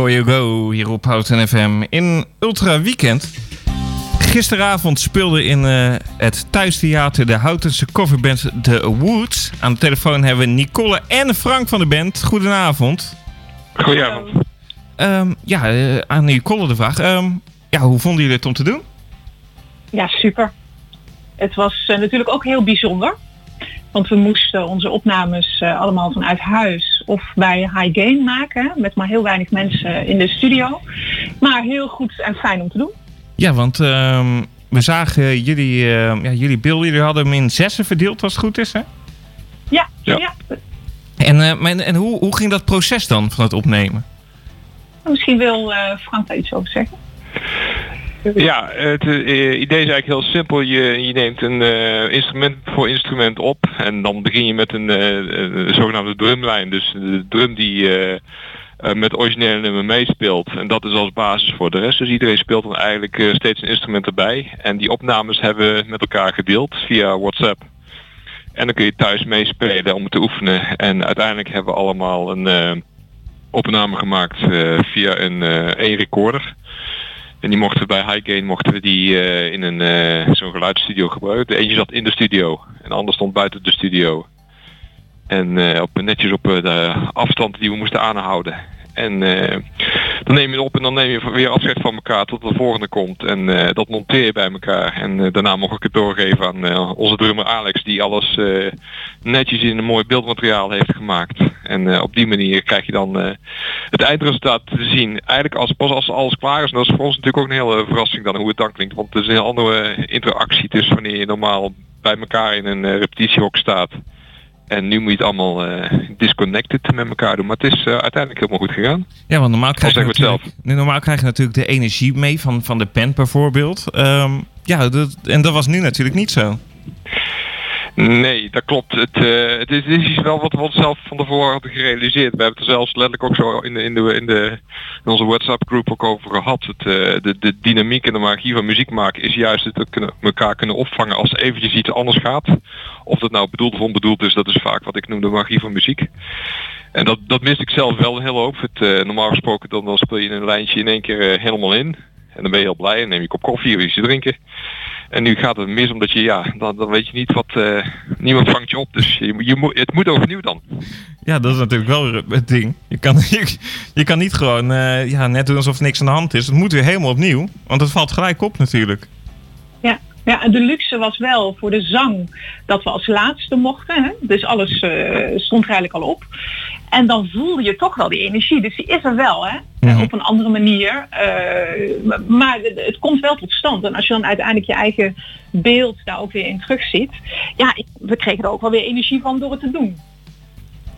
Before You Go hier op Houten FM in Ultra Weekend. Gisteravond speelde in uh, het thuistheater de Houtense coverband The Woods. Aan de telefoon hebben we Nicole en Frank van de band. Goedenavond. Goedenavond. Um, ja, uh, aan Nicole de vraag. Um, ja, hoe vonden jullie het om te doen? Ja, super. Het was uh, natuurlijk ook heel bijzonder. Want we moesten onze opnames uh, allemaal vanuit huis of bij High Gain maken. Met maar heel weinig mensen in de studio. Maar heel goed en fijn om te doen. Ja, want uh, we zagen jullie, uh, ja, jullie beelden. Jullie hadden hem in zessen verdeeld als het goed is, hè? Ja, ja. ja. En, uh, en, en hoe, hoe ging dat proces dan van het opnemen? Misschien wil Frank daar iets over zeggen. Ja, het uh, idee is eigenlijk heel simpel. Je, je neemt een uh, instrument voor instrument op en dan begin je met een, uh, zogenaamde drumlijn. Dus de drum die met originele nummer meespeelt. En dat is als basis voor de rest. Dus iedereen speelt dan eigenlijk steeds een instrument erbij. En die opnames hebben we met elkaar gedeeld via WhatsApp. En dan kun je thuis meespelen om te oefenen. En uiteindelijk hebben we allemaal een opname gemaakt via een, een recorder. En die mochten we bij High Gain mochten we die uh, in een uh, zo'n geluidsstudio gebruiken. De eentje zat in de studio en de ander stond buiten de studio. En uh, op, netjes op de afstand die we moesten aanhouden. En dan neem je op en dan neem je weer afscheid van elkaar tot de volgende komt. En dat monteer je bij elkaar. En daarna mocht ik het doorgeven aan onze drummer Alex die alles netjes in een mooi beeldmateriaal heeft gemaakt. En op die manier krijg je dan het eindresultaat te zien. Eigenlijk als, pas als alles klaar is. En dat is voor ons natuurlijk ook een hele verrassing dan hoe het dan klinkt. Want het is een andere interactie tussen wanneer je normaal bij elkaar in een repetitiehok staat. En nu moet je het allemaal uh, disconnected met elkaar doen. Maar het is uh, uiteindelijk helemaal goed gegaan. Ja, want normaal krijg, je natuurlijk, normaal krijg je natuurlijk de energie mee van, van de pen bijvoorbeeld. Um, ja, dat, en dat was nu natuurlijk niet zo. Nee, dat klopt. Het, uh, het, is, is wel wat we zelf van tevoren hadden gerealiseerd. We hebben het er zelfs letterlijk ook zo in, de, in, de, in, de, in onze WhatsApp groep ook over gehad. Het, uh, de, de dynamiek en de magie van muziek maken is juist het kunnen, elkaar kunnen opvangen als eventjes iets anders gaat. Of dat nou bedoeld of onbedoeld is, dat is vaak wat ik noem de magie van muziek. En dat, dat mis ik zelf wel hele hoop. Het, uh, normaal gesproken dan, dan speel je een lijntje in één keer helemaal in. En dan ben je heel blij en neem je kop koffie of iets te drinken. En nu gaat het mis omdat je, ja, dan, dan weet je niet wat, uh, niemand vangt je op. Dus je, je moet, het moet overnieuw dan. Ja, dat is natuurlijk wel het ding. Je kan, je, je kan niet gewoon uh, ja, net doen alsof niks aan de hand is. Het moet weer helemaal opnieuw, want het valt gelijk op natuurlijk. Ja, de luxe was wel voor de zang dat we als laatste mochten. Hè? Dus alles uh, stond er eigenlijk al op. En dan voel je toch wel die energie. Dus die is er wel, hè? Mm-hmm. Op een andere manier. Uh, maar het komt wel tot stand. En als je dan uiteindelijk je eigen beeld daar ook weer in terugziet. Ja, we kregen er ook wel weer energie van door het te doen.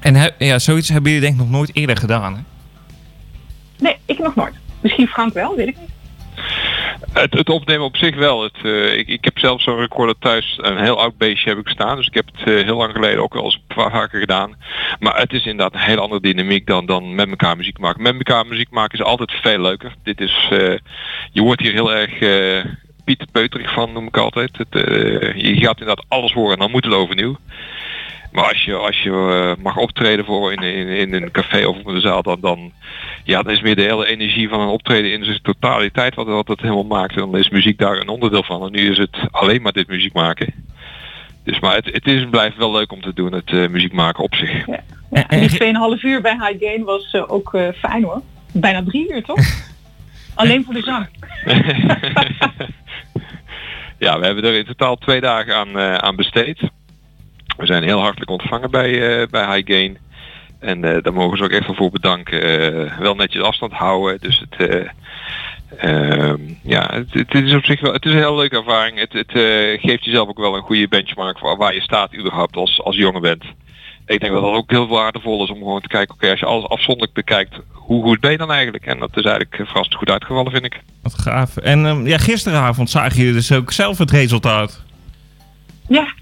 En ja, zoiets hebben jullie denk ik nog nooit eerder gedaan, hè? Nee, ik nog nooit. Misschien Frank wel, weet ik niet. Het, het, opnemen op zich wel. Het, uh, ik, ik, heb zelf zo'n recorder thuis, een heel oud beestje heb ik staan. Dus ik heb het uh, heel lang geleden ook wel eens vaker gedaan. Maar het is inderdaad een heel andere dynamiek dan, dan met elkaar muziek maken. Met elkaar muziek maken is altijd veel leuker. Dit is, uh, je wordt hier heel erg Piet Peuterig van, noem ik altijd. Het, je gaat inderdaad alles horen en dan moet het overnieuw. Maar als je, als je uh, mag optreden voor in, in, in een café of op een zaal, dan, dan, ja, dan is meer de hele energie van een optreden in zijn totaliteit wat, wat het helemaal maakt. En dan is muziek daar een onderdeel van. En nu is het alleen maar dit muziek maken. Dus maar het, het is blijft wel leuk om te doen, het uh, muziek maken op zich. Ja. Ja, die 2,5 uur bij High Gain was uh, ook uh, fijn hoor. Bijna drie uur toch? Alleen voor de zang. ja, we hebben er in totaal twee dagen aan, aan besteed. We zijn heel hartelijk ontvangen bij, uh, bij High Gain. En uh, daar mogen ze ook echt wel voor bedanken. Uh, wel netjes afstand houden. Dus het, ehm, ja, het, het, is op zich wel, het is een heel leuke ervaring. Het, het geeft jezelf ook wel een goede benchmark voor waar je staat überhaupt als, als jonge bent. Ik denk dat dat ook heel waardevol is om gewoon te kijken, oké, als je alles afzonderlijk bekijkt, hoe goed ben je dan eigenlijk? En dat is eigenlijk verrassend goed uitgevallen, vind ik. Wat gaaf. En um, ja, gisteravond zagen jullie dus ook zelf het resultaat. Ja,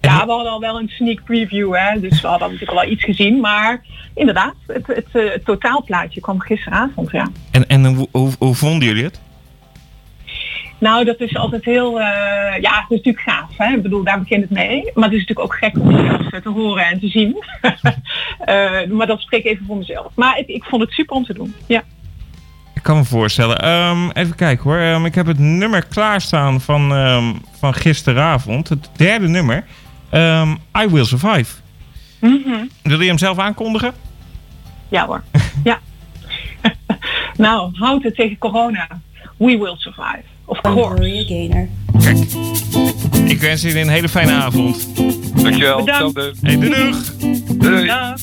ja, we hadden al wel een sneak preview, hè? dus we hadden natuurlijk al iets gezien. Maar inderdaad, het, het, het totaalplaatje kwam gisteravond, ja. En, en hoe, hoe, hoe vonden jullie het? Nou, dat is altijd heel, uh, ja, het is natuurlijk gaaf. Hè? Ik bedoel, daar begint het mee. Maar het is natuurlijk ook gek om het te horen en te zien. uh, maar dat spreek ik even voor mezelf. Maar ik, ik vond het super om te doen, ja. kan me voorstellen. Ehm, even kijken hoor. Ehm, ik heb het nummer klaarstaan van, ehm, van gisteravond. Het derde nummer. Ehm, I Will Survive. Mhm. Wil je hem zelf aankondigen? Ja hoor. ja. nou, houd het tegen corona. We will survive. Of course. Kijk. Ik wens jullie een hele fijne avond. Dankjewel. Bedankt. Hey, doei! Doei. Dag.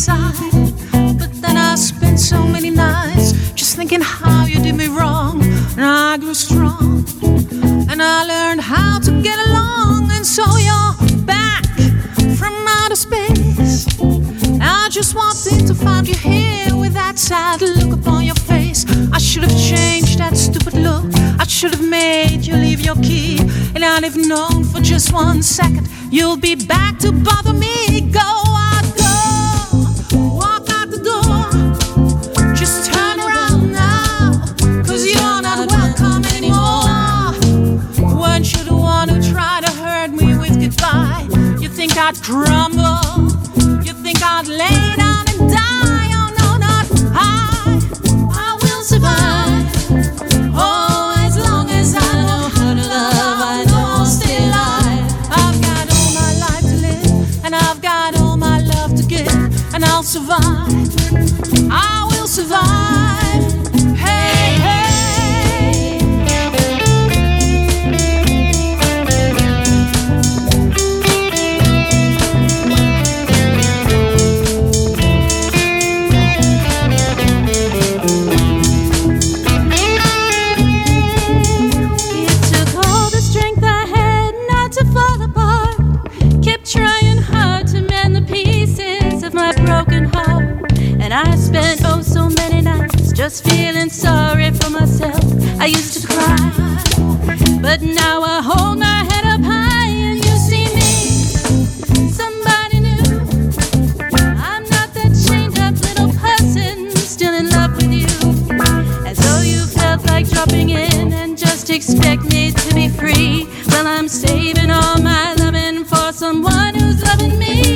You by my side. But then I spent so many nights just thinking how you did me wrong. And I grew strong, and I learned how to get along. And so you're back from outer space. I just walked in to find you here with that sad look upon your face. I should have changed that stupid look. I should have made you leave your key. And I'd have known for just one second you'll be back to bother me. Go, drum. Just feeling sorry for myself. I used to cry, but now I hold my head up high and you see me. Somebody new. I'm not that chained up little person still in love with you. As though you felt like dropping in and just expect me to be free. Well, I'm saving all my loving for someone who's loving me.